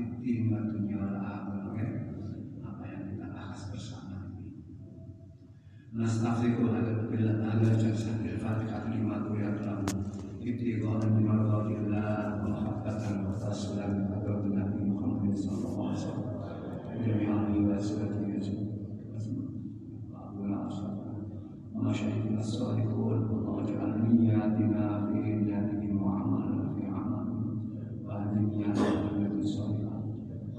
fitin wa dunya wal akhirah apa yang kita bahas bersama ini. Nastaghfiru billah ala jalsatil fatihah lima tuyat lahu ibtighan min mardatillah wa mahabbatan wa tasulan pada Nabi Muhammad sallallahu alaihi wasallam jami'an wa salatu وما شهدنا الصالحون اللهم اجعل نياتنا في نياتهم وعملنا في عملهم وأهل نياتنا بالصالحة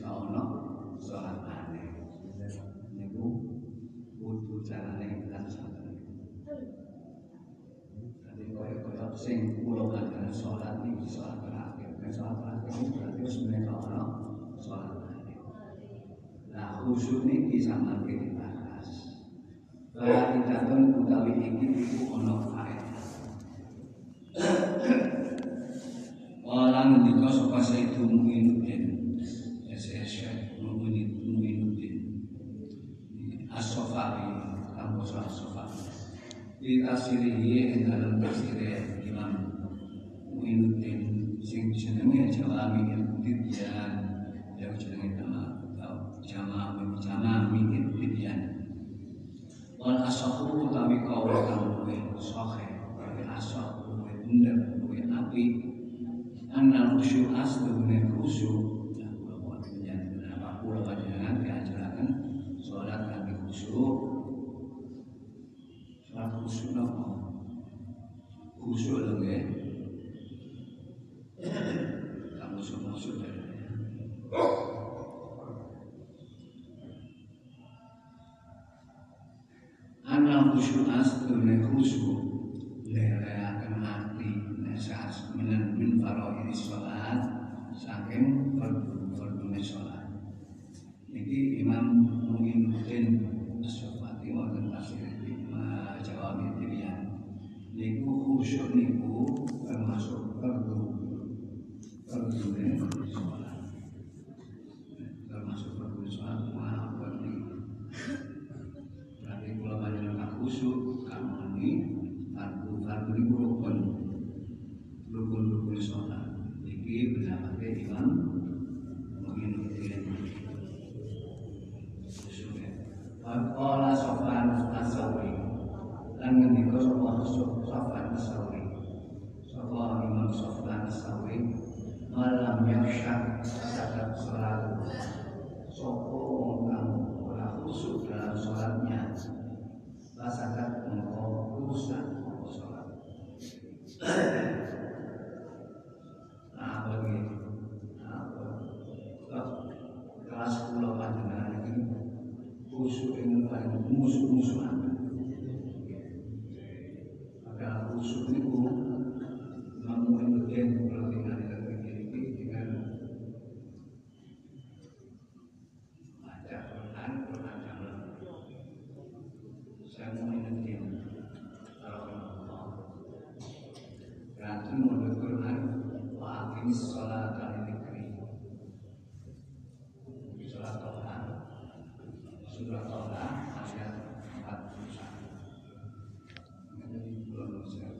kauno sholat aneh ini butuh caranya kita sholat jadi koyok-koyok sing dengan sholat ini sholat terakhir dan sholat terakhir berarti sebenarnya kauno sholat aneh nah khusyuk ini bisa makin Faidatun utawi iki iku ana faedah. Wala ngendika sapa Sayyid Muinuddin. As-Sofari, kampus As-Sofari. Di dalam asah luwih bener luwih api. Khusyuk asluhune khusyuk ya kula buat menjadi apa kula panjenengan diajaraken salat kanthi khusyuk salat khusyuk napa khusyuk lho nggih kamu semua sudah Ana khusyuk asdune khusyuk Leleakan hati Nesas minan min faraidi sholat Saking fardu-fardu sholat. Niki Imam Mu'inuddin Asyafati Wa'adun Tasir Jawabi Tirian Niku khusyuk niku Termasuk fardu Fardu sholat Termasuk fardu sholat Maaf buat niku Berarti kalau panjenengan khusyuk kamu ini fardu fardu ini rukun rukun Iki pendapatnya Imam Mu'inuddin Qala Sofan As-Sawri Lan ngendika sapa Sofan As-Sawri Sapa Imam Sofan As-Sawri Malam yaksyak sakat sholat Sopo wong kang ora khusyuk dalam sholatnya Rasakan engkau rusak sholat Nah, begitu. Nah, kelas pulau panjenengan ini khusyuk ini paling musuh-musuhan. Maka khusyuk itu namun bagian kalau tinggal di dalam diri dengan baca Quran, Quran jangan. Saya mau ingetin kalau Allah. Berarti menurut Quran Wa'aqimis sholat al-dhikri Surah Toha Surah Toha ayat 41 Ini belum bisa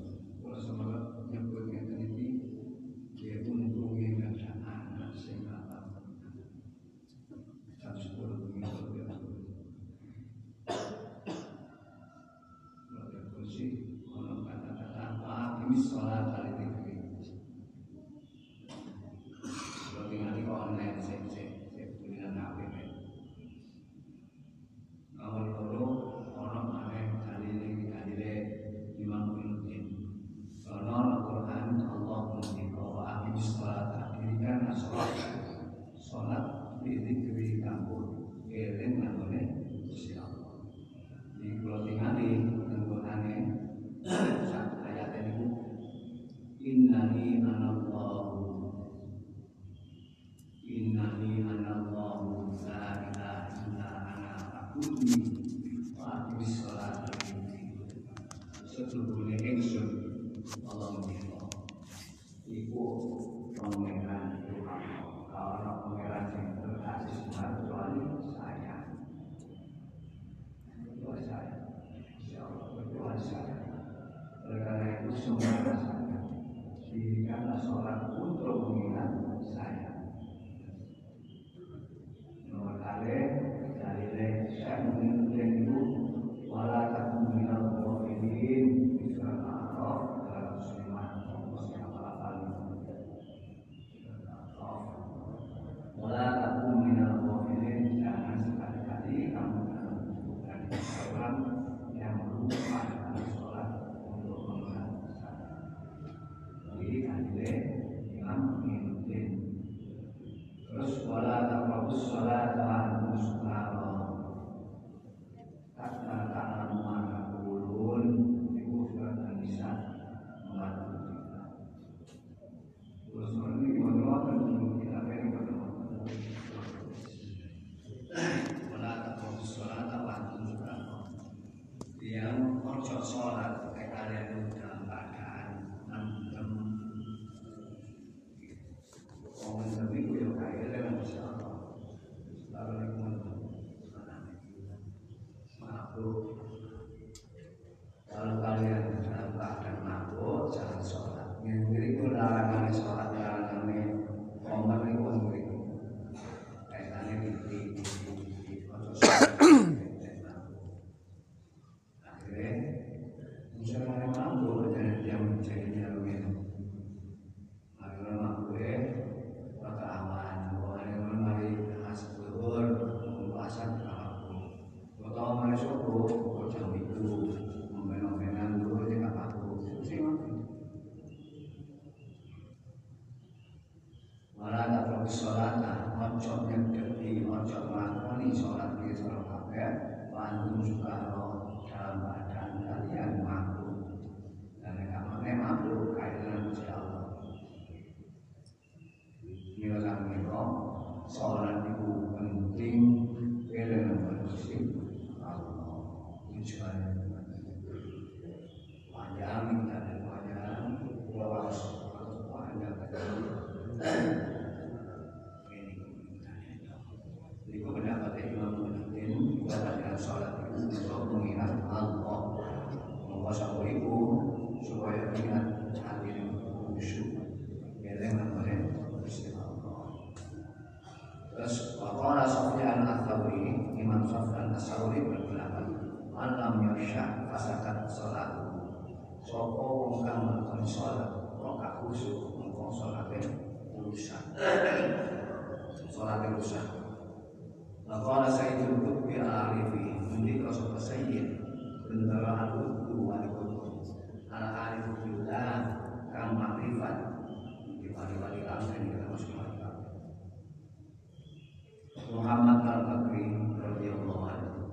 Muhammad al-Bakri radhiyallahu anhu.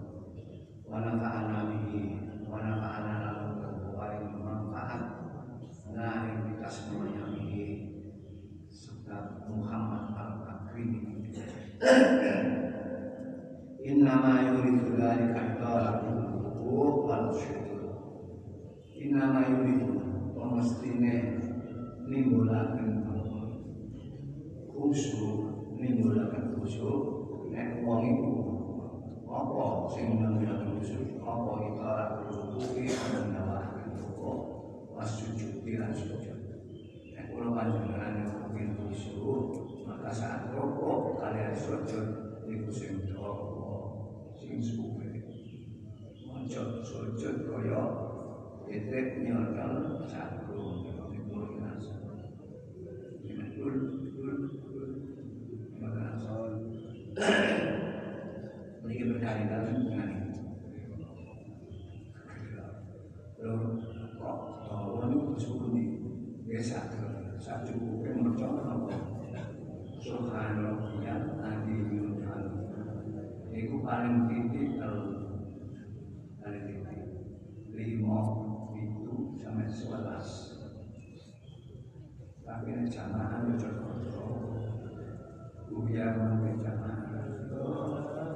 Wa nafa'ana bihi wa nafa'ana lahu berbuat bermanfaat nah yang kita semuanya bihi. Serta Muhammad al-Bakri Innama yuridu dzalika idaratul hukuk wal syukur. Innama yuridu pemestine nimbulaken khusyuk nimbulaken khusyuk nek wong iku panjenengan mungkin khusyuk maka saat rokok kalian Niku nasa Ini berkaitan dengan itu. Lalu kok ini di desa satu bukan mencoba apa? Subhanallah yang yuhan. Itu paling titik paling titik lima itu sampai sebelas. Tapi ini jamaah itu Uya mungkin jamaah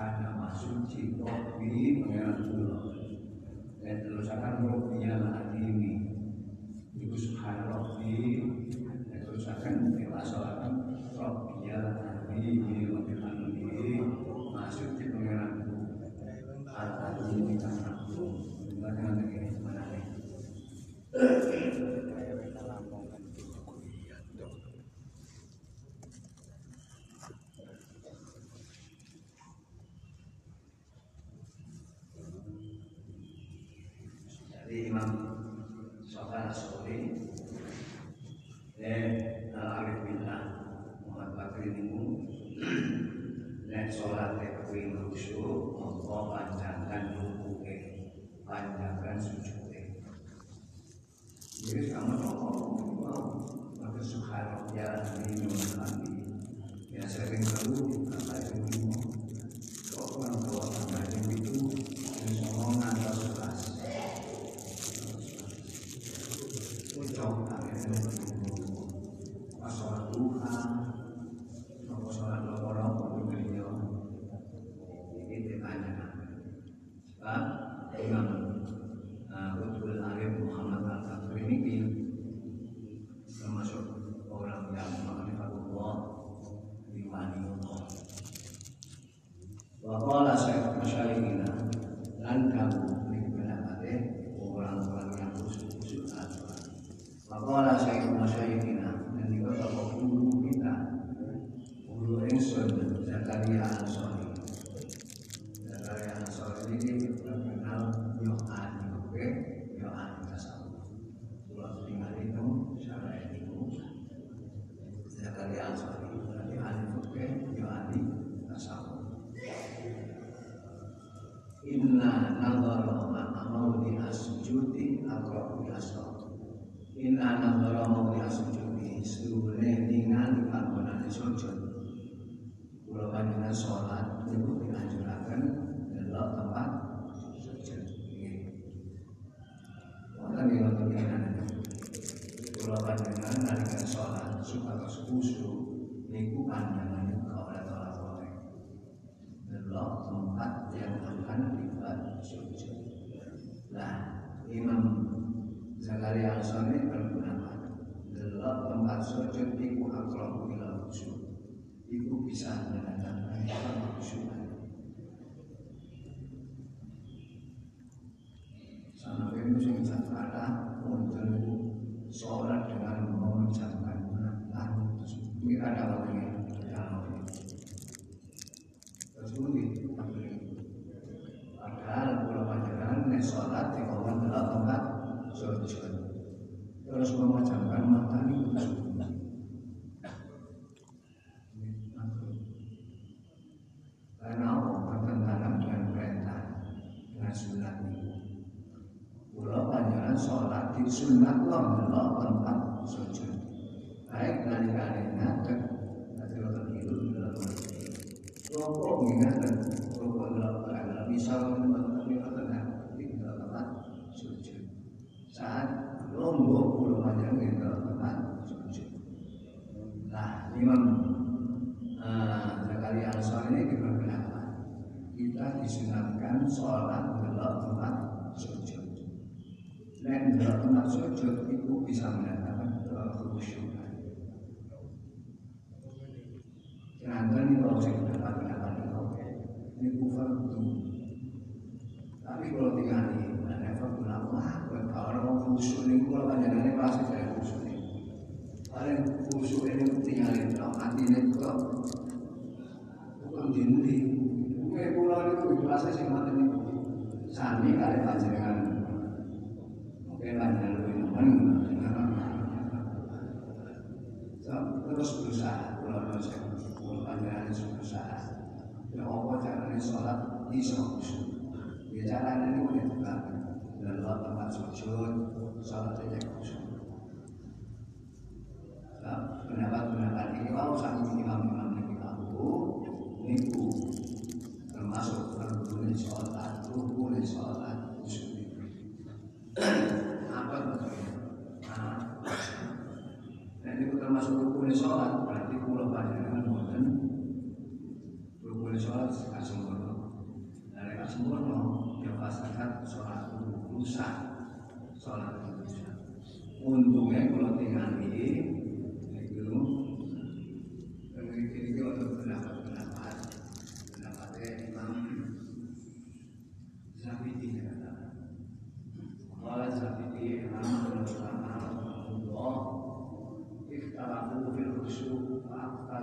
bihamdihi subhana ma suci rabbi pengiran kula dan terusakan rabbiyal azimi iku subhana rabbi dan terusakan dewasalakan rabbiyal azimi wa bihamdihi ma suci pengiran al azimi kang agung dengan begini mana nih Jadi Imam Sofyan Asori Eh Al-Arif Billah Muhammad Bakri Nimu Nek sholat tekwi khusyuk Mongko panjangkan rukuke Panjangkan sujudnya Jadi kamu ngomong Maka subhanallah ya Ini mengalami Ya sering lalu Kata itu Kok orang tua Kata itu Ini ngomong Ngantar sekelas Ucap Masalah Tuhan sorgente un altro alcuni la nozione, di cui bisogna sholat dalam tempat sujud. Dan dalam tempat sujud itu bisa mendatangkan khusyuk. Jangan ini kalau saya dapat dapat ini kufar. Tapi kalau tinggal di mana fardu lama, kalau orang khusyuk ini kalau panjangannya pasti saya khusyuk ini. Paling khusyuk ini tinggal di dalam hati ini kok bukan dindi. Kayak pulau itu biasa sih mati ini. Sami kali panjangan. Mungkin panjangan lebih nyaman. Terus berusaha pulau dosa panjangan berusaha ya Allah caranya sholat bisa khusyuk ya caranya ini boleh juga dalam tempat sujud sholat aja khusyuk pendapat-pendapat ini kalau satu imam-imam yang tahu ini termasuk rukun sholat rukun sholat khusyuk apa maksudnya nah, termasuk rukun sholat berarti pulau panjangan bukan rukun sholat sekat sempurna dari sekat sempurna ya pasangan sholat rusak sholat rusak untungnya kalau tinggal ini itu ini itu untuk pendapat-pendapat pendapatnya Imam Zabidi Kalau Zabidi Imam ulama Allah ikhtalafu fil khusyuk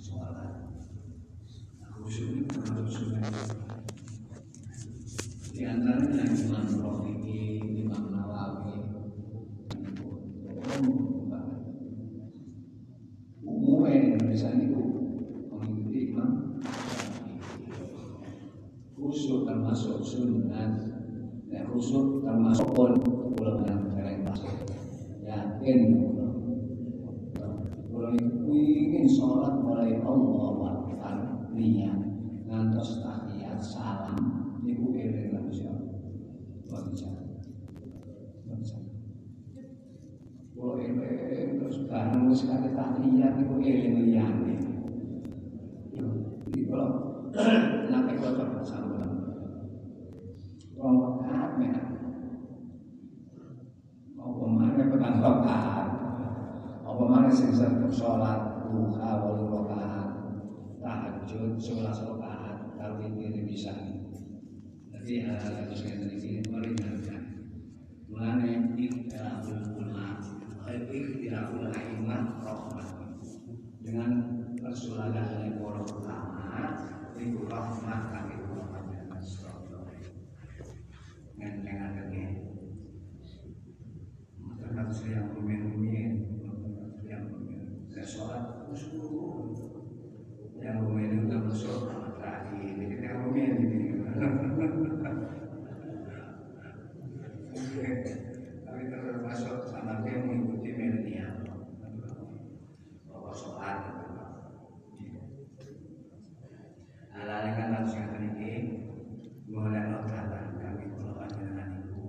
sholat khusyuk niku termasuk sunnah di antaranya Imam Rafi'i, Imam Nawawi umumnya Indonesia niku mengikuti Imam khusyuk termasuk sunnah dan khusyuk termasuk pun ulama yang keren yakin sholat mulai Allah Akbar niat ngantos tahiyat salam niku eling lah Gusti Allah Boten Kalau eling terus bareng wis tahiyat niku eling liyane. Iki kalau nate kocok sama Wong rakaat mek apa mana petang rakaat. Apa mana sergap sholat duha walu rakaat, tahajud sebelas rakaat, kalau ini bisa. Jadi hal-hal yang saya ini meringankan. Mulane ikhtilaful ulama, ikhtilaful aimah rahmat. Dengan persuladahannya para ulama, itu rahmat kami ulama dan Ngentengan lagi. Terkadang yang rumen-rumen, yang rumen. Saya sholat khusyuk. Yang rumen itu masuk terakhir. Jadi yang rumen ini. Tapi termasuk sama dia mengikuti milenial. Bahwa sholat Hal-hal yang kan harus yang ini Mulai notaran kami kalau panjenengan itu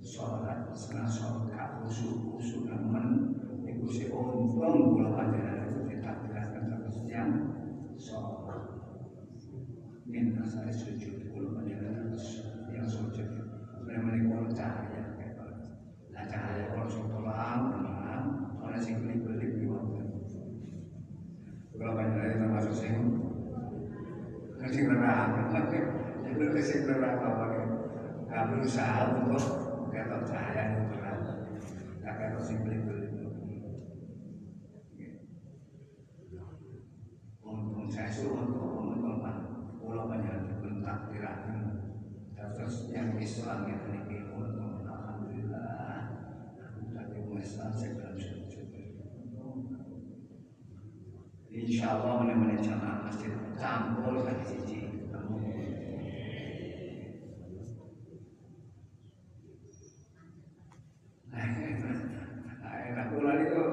Sholat setengah sholat Khusyuk-khusyuk nemen Iku si untung kalau panjenengan itu Ditakdirkan terus yang Sholat Min asal sujud Kalau panjenengan terus yang sujud Sebenarnya kalau cahaya Nah cahaya kalau terang Terang Oleh sing beli-beli di waktu Kalau panjenengan termasuk sing Sing neraka Itu sing neraka Gak berusaha untuk Ketok cahaya itu terang Gak ketok sing beli-beli Untung saya suruh untuk untung Pulau dibentak dirakan terus yang Islam yang ini untung alhamdulillah tapi Islam segala Insya Allah menemani jamaah masjid campur lagi siji Aku lagi kok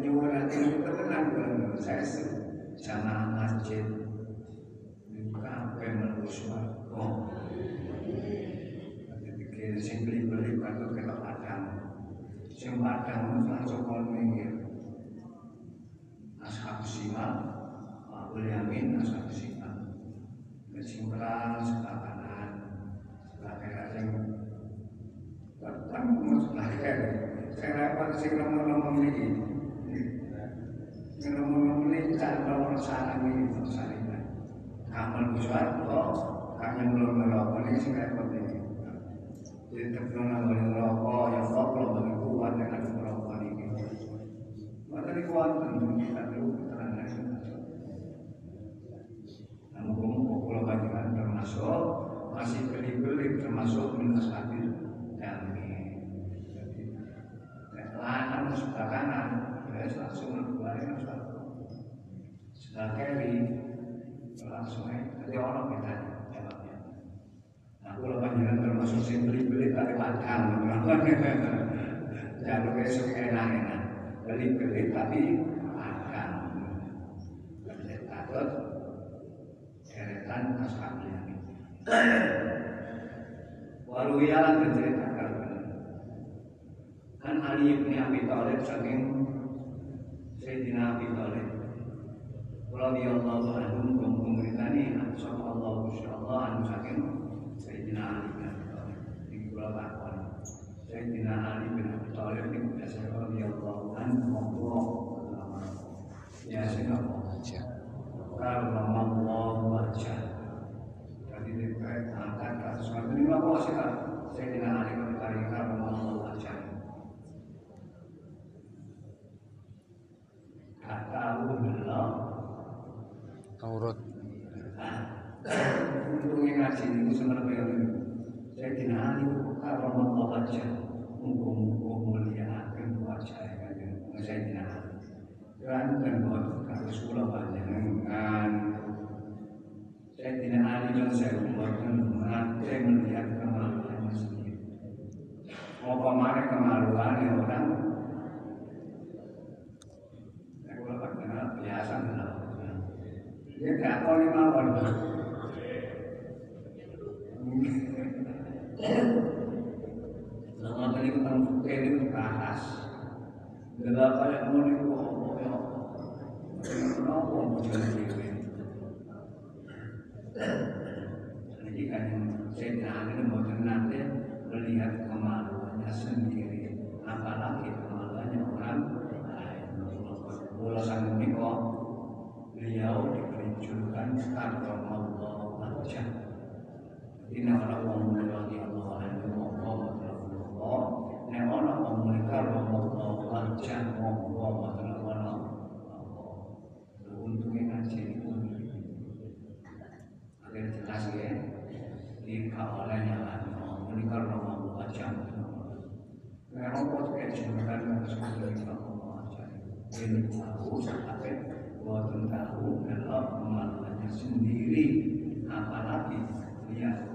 nyuwun hati itu tenang saya jamaah masjid kabeh mlebu swarga. Dipikir sing beli-beli patut kena padang. Sing padang langsung kon minggir. Ashab simak, Abu Yamin, Ashab simak. Kesimpulan sebelah kanan, sebelah kiri sing sebelah kiri. Sing nomor-nomor ini. Sing nomor-nomor ini cari nomor salam ini, salam amal buswarto kami belum merokok ini sih repot ini. Jadi terkenal boleh merokok ya kok bagi kuat dengan merokok ini. Maka di kuat tentu kita perlu keterangan namun kalau bagian termasuk masih beli-beli termasuk minus hadir kami lahan sebelah kanan ya langsung keluarin sebelah kiri langsung jadi orang kita jawabnya. Nah, kalau panjangan termasuk sing beli-beli tapi padang, jalur esok enak-enak, beli-beli tapi padang. Beli takut, keretan ashab ini. Walau ialah menceritakan kan Ali bin Abi Thalib saking Sayyidina Abi Thalib radhiyallahu anhu memberitani sama Allah insyaallah anu saking Sayyidina Ali bin Abi Thalib iki kula Sayyidina Ali bin Abi Thalib niku biasa radhiyallahu anhu monggo ya sing apa aja kalau Allah baca jadi dikait angkat kasus ini apa sih kan Sayyidina Ali bin Abi Thalib kalau Allah baca kata Allah Aurat untuk ngaji sebenarnya saya tidak Allah aja mumpung mulia akan wajah tidak ahli dan buat kalau sekolah banyak kan. Saya tidak ahli dan saya buatkan saya melihat kemaluannya sendiri. Mau kemarin kemaluan ya orang? Saya kalau biasa benar dia tidak tahu lima orang. Makanya kan ini ke atas. Gelap kayak mau niku apa oh, oh, ya? Kenapa mau jalan kiri? Jadi kan setan ini mau nanti melihat kemaluannya sendiri, apalagi kemaluannya orang lain. Bola sang niku beliau diperjuangkan karena Allah aja. Ini orang-orang yang Allah Allah nek ana wong mereka romo wajan monggo mboten ana untungnya itu agar jelas ya? Ini kawalan yang ada mereka romo wajan Memang kok kayak jumlah harus menjadi Allah aja. Ini tahu, sampai tahu kalau pemahamannya sendiri. Apalagi lihat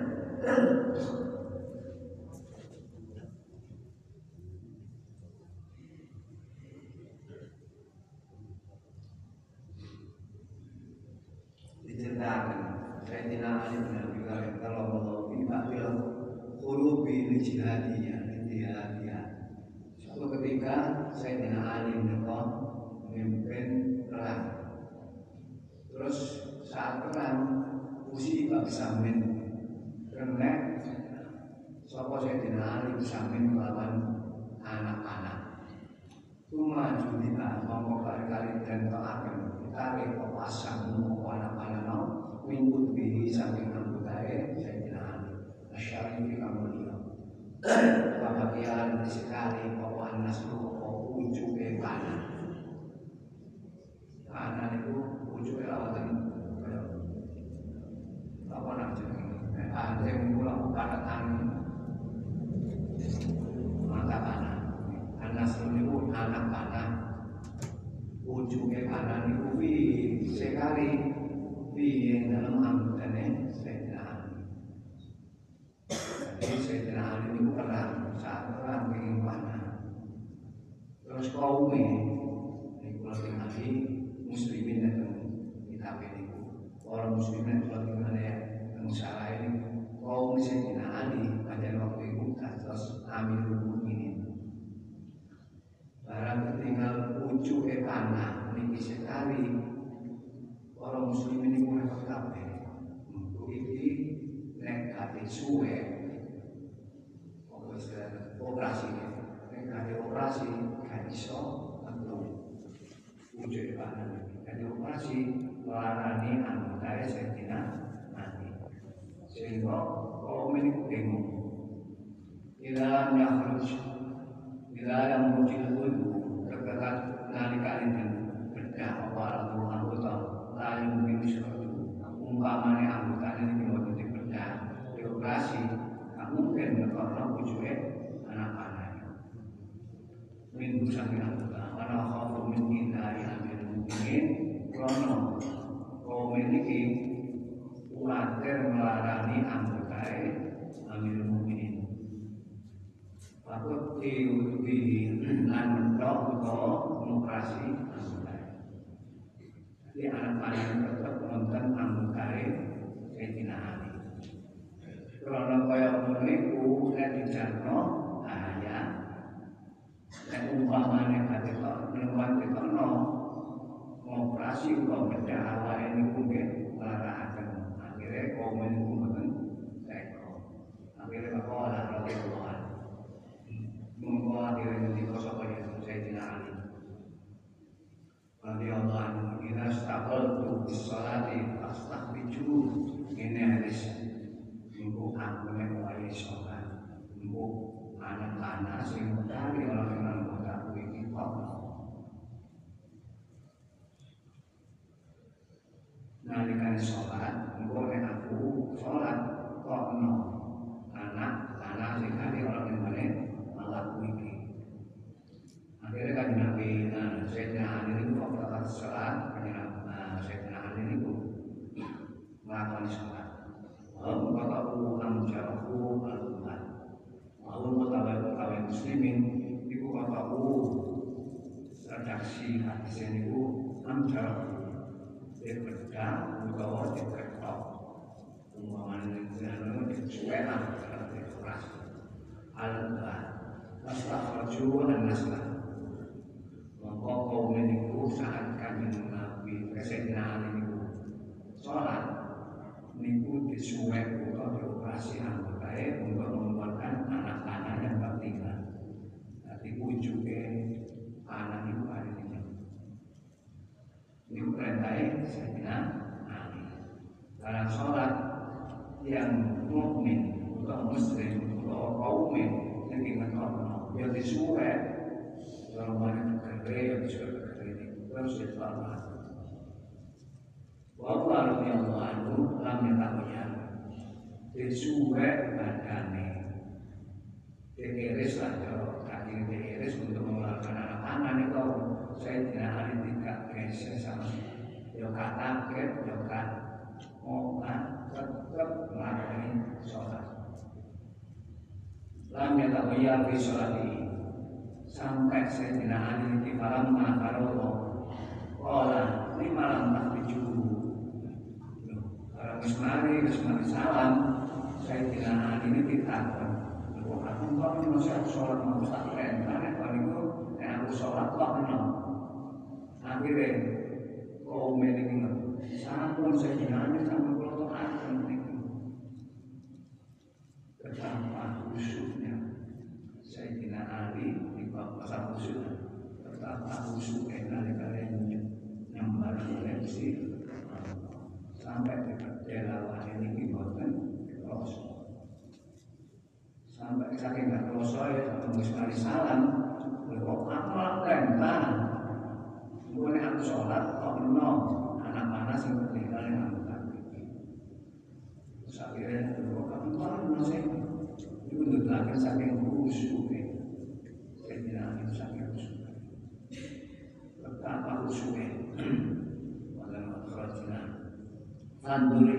akan ditarik ke pasang ngomong anak-anak no minggu bihi saya ada masyarakat kamu dia Bapak kialan sekali bahwa anas ujuk ke kanan. Kanan itu ujuk ke lawatan apa nak jadi ada yang pulang pada tangan. Mata kanan. Anas itu anak kanan ujungnya kanan itu sekali yang dalam anggotanya Sayyidina Ali jadi Sayyidina Ali itu perang saat perang ingin panah terus kaumnya ini kalau tinggali muslimin dan kitab ini orang muslimin kalau tinggalnya yang salah ini kaum Sayyidina Ali pada waktu itu terus Amirul Mukminin barang ketinggal ujung ke tanah ini sekali orang muslim ini mulai berkabeh untuk ini negatif suwe operasi negatif operasi kan iso untuk ke tanah jadi operasi melarani anggota Sayyidina nanti sehingga kaum ini bingung Ila yakhruj Bila yang muncul itu terdekat nalika ini berdah awal anggota lain mungkin suatu umpamanya anggota ini waktu di operasi mungkin karena wujudnya anak-anak min busang anggota karena khafu min mungkin karena kaum ini khawatir melarani anggota ambil mungkin Takut di lan mentok utawa demokrasi anggota. Jadi anak-anak tetap nonton anggota Sayyidina. Kalau kaya ngono iku nek dijarno bahaya. Nek umpamane kate kok nemuan dikono operasi kok bedah awake niku nggih larakaken. Akhire kaum niku mboten teko. Akhire kok ora ora membawa diri di kosong yang Sayyidina Ali. Radiyallahu anhu kita stakal tu salati astaqbiju ini hadis ibu aku yang mulai sholat ibu anak-anak sing dari orang yang kota ini kok nalikan sholat ibu yang aku sholat kok no anak-anak sing dari orang yang mana laku ini. Akhirnya kan Nabi, nah, Sayyidina Ali itu waktu akan sholat, kan nah, Sayyidina Ali itu melakukan sholat. Lalu kata aku amjarahu al-Quran. Lalu kata muslimin, itu kata aku redaksi hadis ini itu amjarahu. Dia kerja, utawa dia kerja. Umpaman itu sesuai lah, dia keras. Al-Quran. Astagfirullah dan naslah Maka kaum ini saat kami Sayyidina Ali ini Sholat Niku disuwek atau dioperasi anggota Untuk mengeluarkan anak-anak yang tertinggal Jadi ujungnya anak itu hari ini Ini perintahnya Sayyidina Ali Dalam sholat yang mukmin atau muslim atau kaum yang ingat Allah yang disuai dalam banyak kerja yang disuai kerja ini harus diselamat. Wa radhiyallahu lam yatabayyan disuai badane diiris lah kalau kaki diiris untuk mengeluarkan anak itu saya tidak ada tidak geser sama yo kata ket yo kan kan tetap melayani sholat. Lam yatabayya fi sholati sampai saya tidak ada di malam makarowo Olah, ini malam tak Kalau mismari, mismari salam. Saya tidak ada ini ditakut aku kok ini masih aku sholat mau tak karena itu yang aku sholat kok no akhirnya kau memiliki sampun sebenarnya sama kalau tuh akan betapa khusyuknya saya tidak ahli di pasal khusyuk kalian nyembah oleh si sampai dekat jelawan ini dibuatkan terus sampai saking nggak kroso ya tembus kali salam kok amal rentang gue aku sholat kok no. Anak mana sih meninggal yang aku kaki terus akhirnya kok kamu no sih itu untuk saking khusyuk الحمد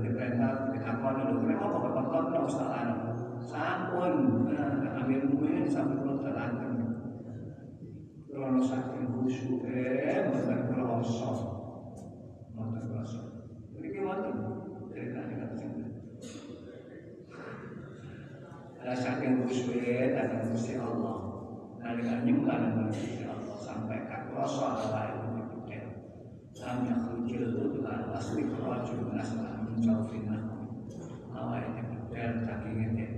diperintah ditakon dulu Kenapa kok kapan tak Ustaz Sampun Ambil mungkin sampai kalau terlantar Kalau saking khusyuk Eh, bukan kerosok Bukan kerosok Ini gimana? Ceritanya kata sini Ada saking khusyuk Dan Gusti Allah Nalikan nyembah dan Gusti Allah Sampai kak rasa Allah itu diputih Lam yakhujil itu dengan asli kerajul Naslah menjauhin Allah itu diputih Dagingnya dia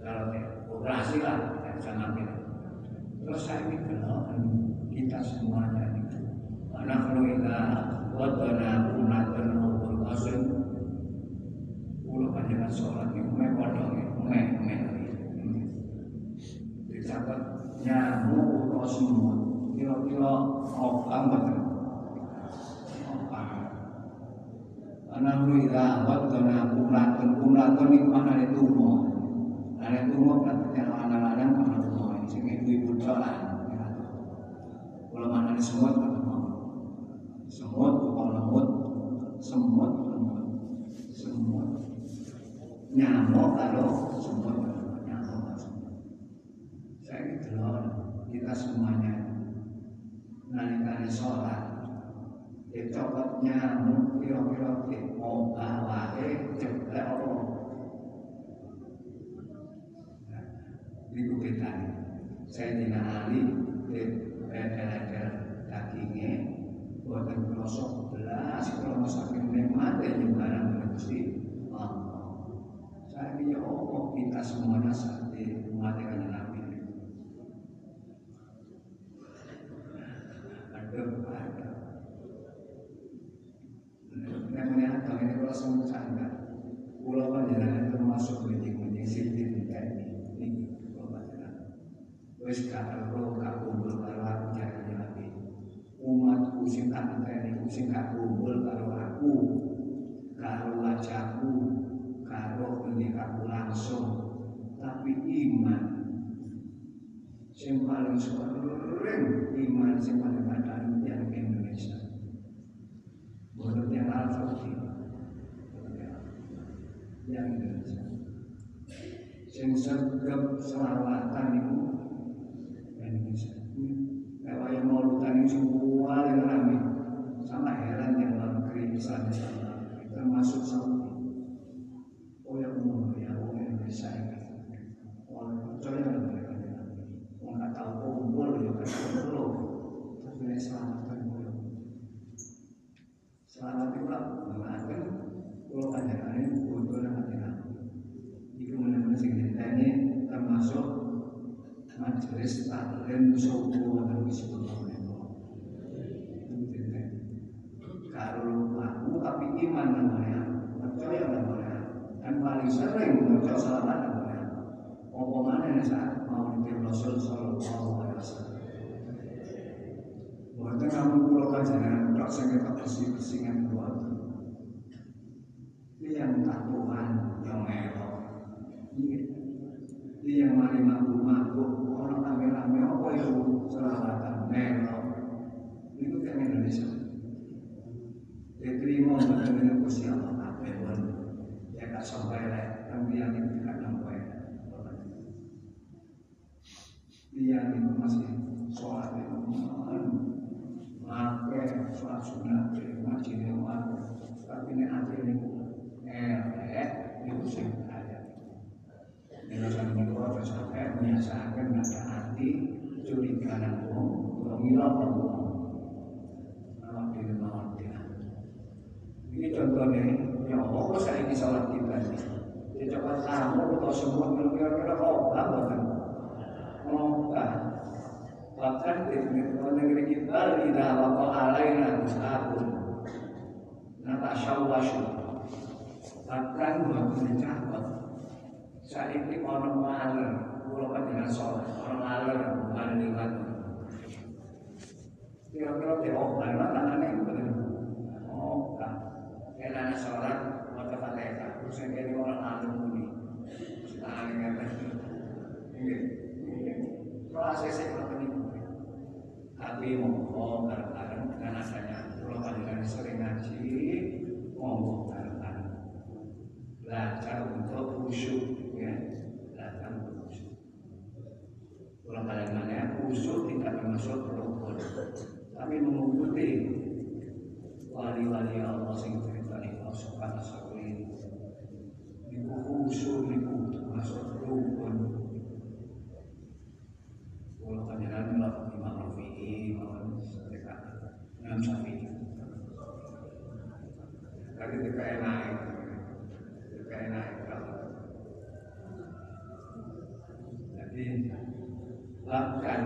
Kalau dia lah Jangan kita. Terus saya mikir Kita semuanya itu Anak kalau kita Wadana unatan Ubul qasim Pulau panjangan sholat Ini Umay Umay Dicatat Nyamuk Atau semut Kira-kira Opang betul Opang Anak lu ila Wadana unatan Unatan itu mana itu Umay Ada tumo berarti anak-anak mana tumo Sing ibu-ibu dolan Kalau mana di semut ketemu Semut bukan lemut Semut lemut Semut. Nyamuk kalau semut Nyamuk Saya gitu loh Kita semuanya. Nalikani sholat Dicopot nyamuk Kira-kira Mau bawa Ceplek Allah kukitan saya tidak ahli di daerah dagingnya buatan krosok belas kalau masakin nikmat dan nyembaran dengan Gusti Allah. Saya ini oh kita semuanya saat di dengan Nabi ada ada namanya agama ini kalau semua canda pulau panjenengan termasuk benjing-benjing sipil ini wis gak perlu gak kumpul karo aku jarane lagi. Umatku sing tak enteni sing gak kumpul karo aku karo wajahku karo pendekaku langsung. Tapi iman sing paling sering iman sing paling ada yang Indonesia. Menurut yang Al-Fatih yang Indonesia. Sing sergap selawatan itu Indonesia. Kalau yang mau lutan ini semua yang rame, sama heran yang negeri misalnya sama termasuk Saudi. Oh ya umum ya oh Indonesia ini. Orang percaya dengan mereka Orang nggak tahu kumpul ya kan kumpul. Tapi ini selamatkan kumpul. mengatakan kalau panjangannya butuh nama itu benar-benar sing termasuk majelis taklim suku dan disebut kalau iman namanya percaya namanya dan paling sering percaya salah namanya omongannya saat mau ditim Rasul Sallallahu Alaihi Wasallam Buatnya kamu pulau kajian, tak sengit tak bersih bersingan buat. Ini yang tak Tuhan yang melok. Ini yang mari mampu orang rame-rame apa itu selawatan melok. Itu kan Indonesia. Diterima dengan Allah. Ya sampai sampai. Masih sholat sholat ini hati ini itu ada. Menurut sampai hati curiga ngira bohong. Kalau di rumah Ini contohnya, ya Allah saya ini sholat kita Ya coba semua kira-kira khobah bahkan Khobah Bahkan di negeri kita Tidak apa alaina Musabun Nata syawasyu Bahkan buat mencatat Saya ini orang maler Pulau panjangan sholat Orang maler Bukan lewat Kira-kira di khobah Mana ini benar Kena sholat Mata fatihah Terus yang orang kata Ini Kalau ACC kalau ini Tapi monggo bareng-bareng Dengan adanya Kalau panjangan sering ngaji Monggo bareng-bareng Belajar untuk khusyuk ya Belajar untuk khusyuk Kalau panjangannya khusyuk tidak termasuk rukun Tapi mengikuti wali-wali Allah sing ceritani Allah subhanahu wa ta'ala niku khusyuk niku masuk rukun kalau panjenengan melakukan Imam Rafi'i maupun mereka Imam Syafi'i tapi tidak enak tidak enak jadi bahkan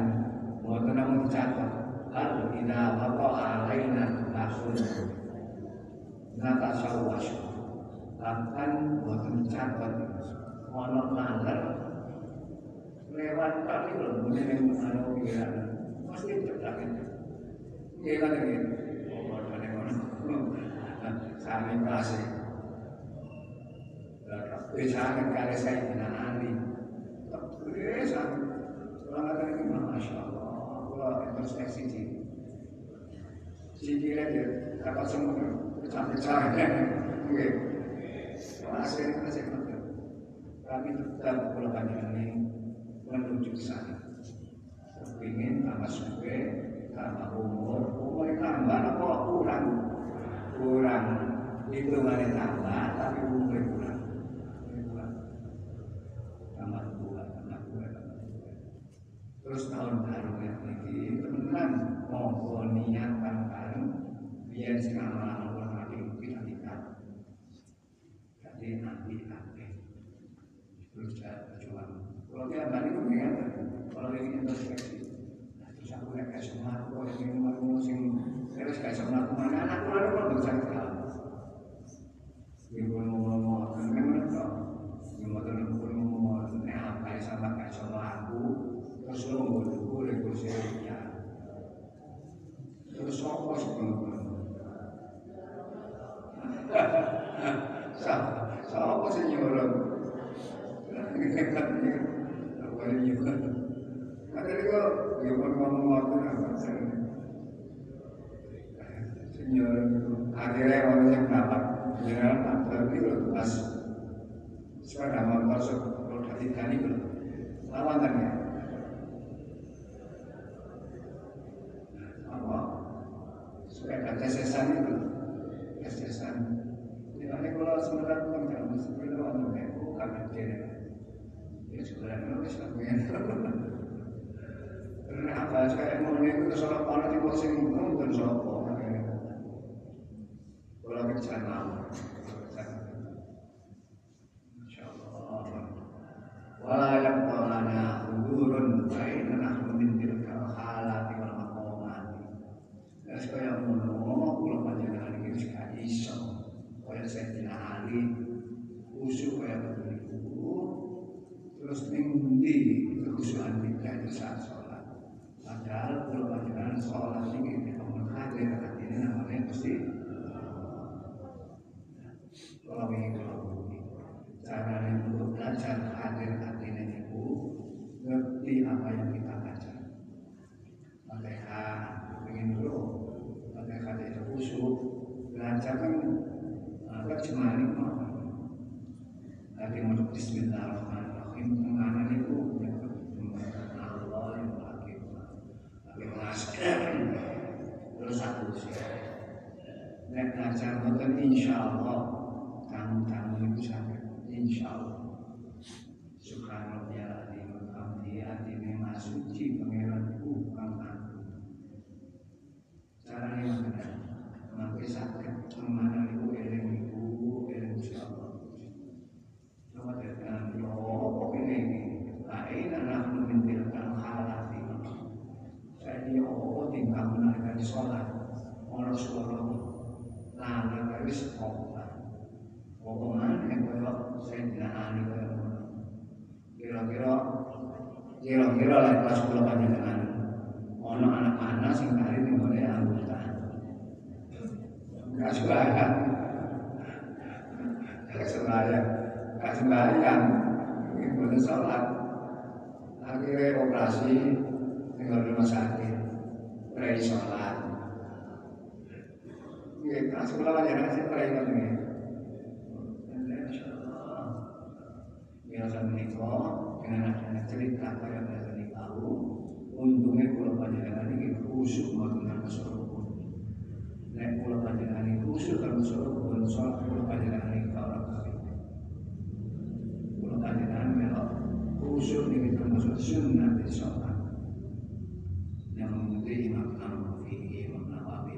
mau tenang mencatat hal tidak apa alaina langsung nata sawas bahkan buat mencatat ono nalar lewat kali loh mungkin yang anu pikiran pasti cepat itu iya kan ini oh mana ono sami kasih saya dengan Ali bisa orang kata ini masya Allah kalau introspeksi sih Sikirnya dia dapat semua. Pecah-pecah Oke. Masih masih betul Kami tetap panjangan ini Menuju sana. Ingin tambah suke Tambah umur. Umur tambah apa? Kurang. Kurang. Itu mana tambah Tapi umur kurang Tambah dua Tambah dua Terus tahun baru yang ini Teman-teman Monggo niat bareng-bareng. Biar sing amal Allah nanti kita kita jadi nanti nanti terus saya berjuang. Kalau dia balik ke kan kalau ini introspeksi. Terus aku kayak semua aku kalau ini mau musim terus kayak semua aku mana anak mana bisa kita ibu ngomong kan kan kok ibu tuh ibu ngomong nih apa sama kayak sama aku terus lo mau dulu regulasi ya terus apa sebelum Siapa sih nyuruh? Apa yang nyuruh? Ada juga yang ngomong waktu apa? Senyuruh itu akhirnya orang yang dapat general antar itu pas sepeda motor kalau dari tadi itu lawanannya apa? Sepeda tesesan itu tesesan ini kalau sebenarnya bukan kamu sebenarnya orang kayak bukan dia ya sebenarnya harus lakukan karena apa itu salah panah di bawah sini dan sopo. Kalau bencana, Insyaallah. Walau yang saya dengan ya, kira-kira kira-kira lah kelas kula panjenengan kan. ono anak-anak sing kali tinggale anggota gak sembahyang. Gak sembahyang. Gak sembahyang. Ibu sholat. Akhirnya operasi tinggal di rumah sakit. Rai sholat. Ini kelas kula panjenengan sing rai panjenengan dalam menika dengan adanya cerita kaya dalam tahu untungnya kula panjenengan iki khusyuk mboten terus rukun nek nah, kula panjenengan iki khusyuk terus rukun salat kula panjenengan orang kafir. Kabeh kula panjenengan melok khusyuk niki termasuk sunnah sholat. Yang mengikuti Imam Nawawi Imam Nawawi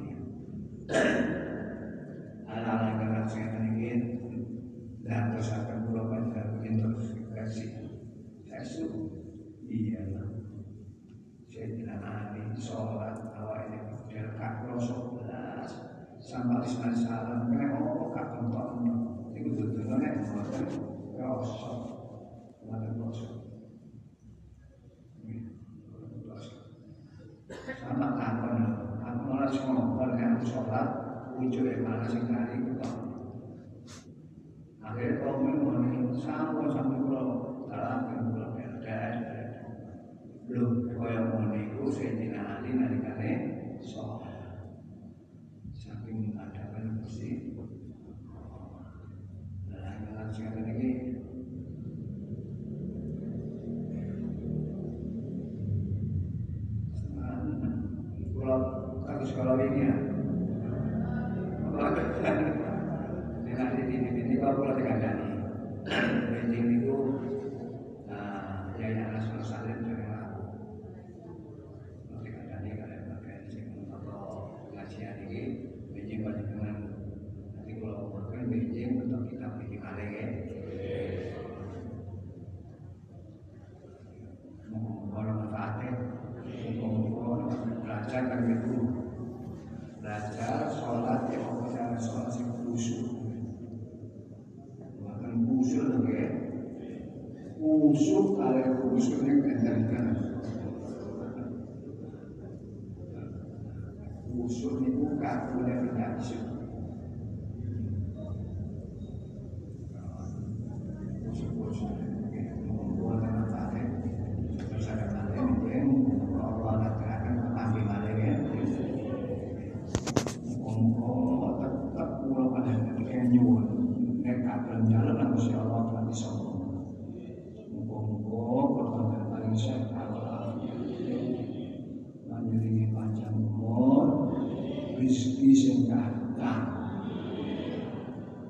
rezeki sing kathah.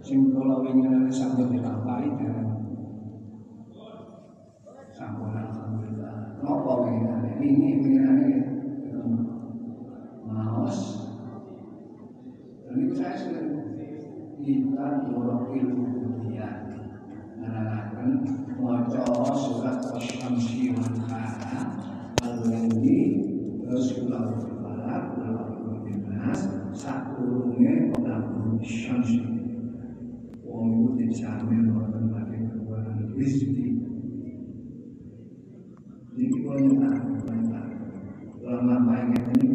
Sing kula wingi sampe ditambahi dereng. Sampun alhamdulillah. Napa wingi ini wingi maos. Dan itu saya sudah kita dorong ilmu dunia wajah surat wasyamsi wa ta'ala sakurunge ora syams wong iku dijamin wonten mati kekuatan rizki ini kita nyetak lama-lama ini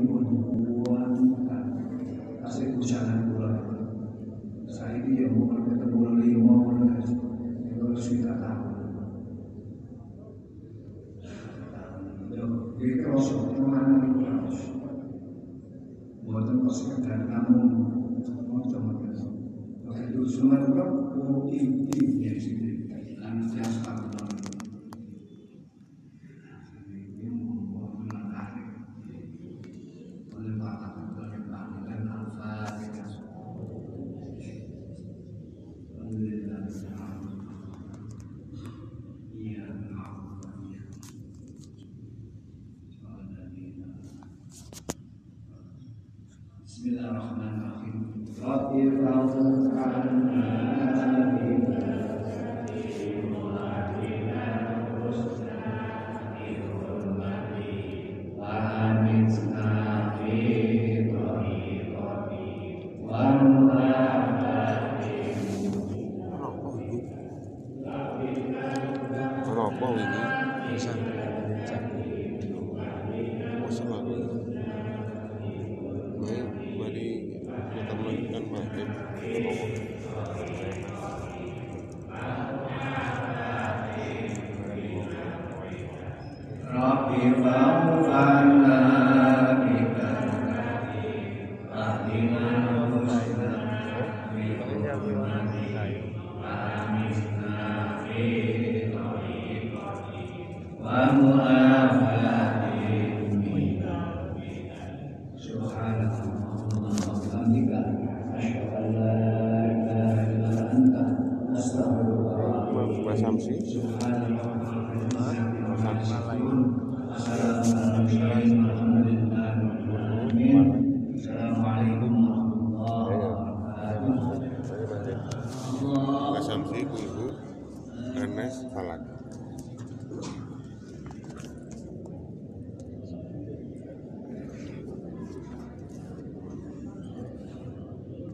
Semua juga UIT ya sendiri. Karena saya. Bismillahirrahmanirrahim. Rabbifa'alna